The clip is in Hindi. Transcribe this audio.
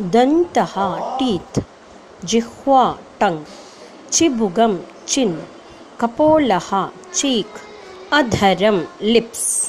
दन्तः टीत् जिह्वा टङ्ग् चिबुकं चिन् कपोलः चीक् अधरं लिप्स्।